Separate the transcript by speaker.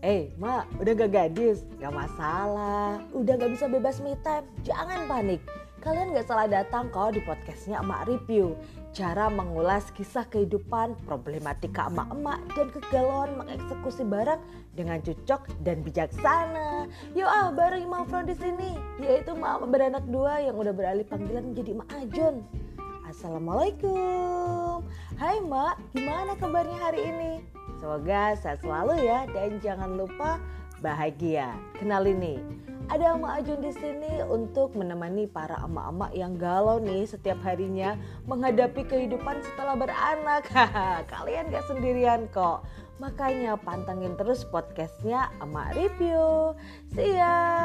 Speaker 1: Eh, Mak, udah gak gadis? Gak masalah. Udah gak bisa bebas me time. Jangan panik. Kalian gak salah datang kok di podcastnya Emak Review. Cara mengulas kisah kehidupan, problematika emak-emak, dan kegalauan mengeksekusi barang dengan cocok dan bijaksana. Yuk ah, bareng Imam Fron di sini, yaitu emak beranak dua yang udah beralih panggilan menjadi Emak Ajun. Assalamualaikum. Hai Mak, gimana kabarnya hari ini? Semoga sehat selalu ya dan jangan lupa bahagia. Kenal ini, ada Emak Ajun di sini untuk menemani para emak-emak yang galau nih setiap harinya menghadapi kehidupan setelah beranak. Kalian gak sendirian kok. Makanya pantengin terus podcastnya Emak Review. See ya.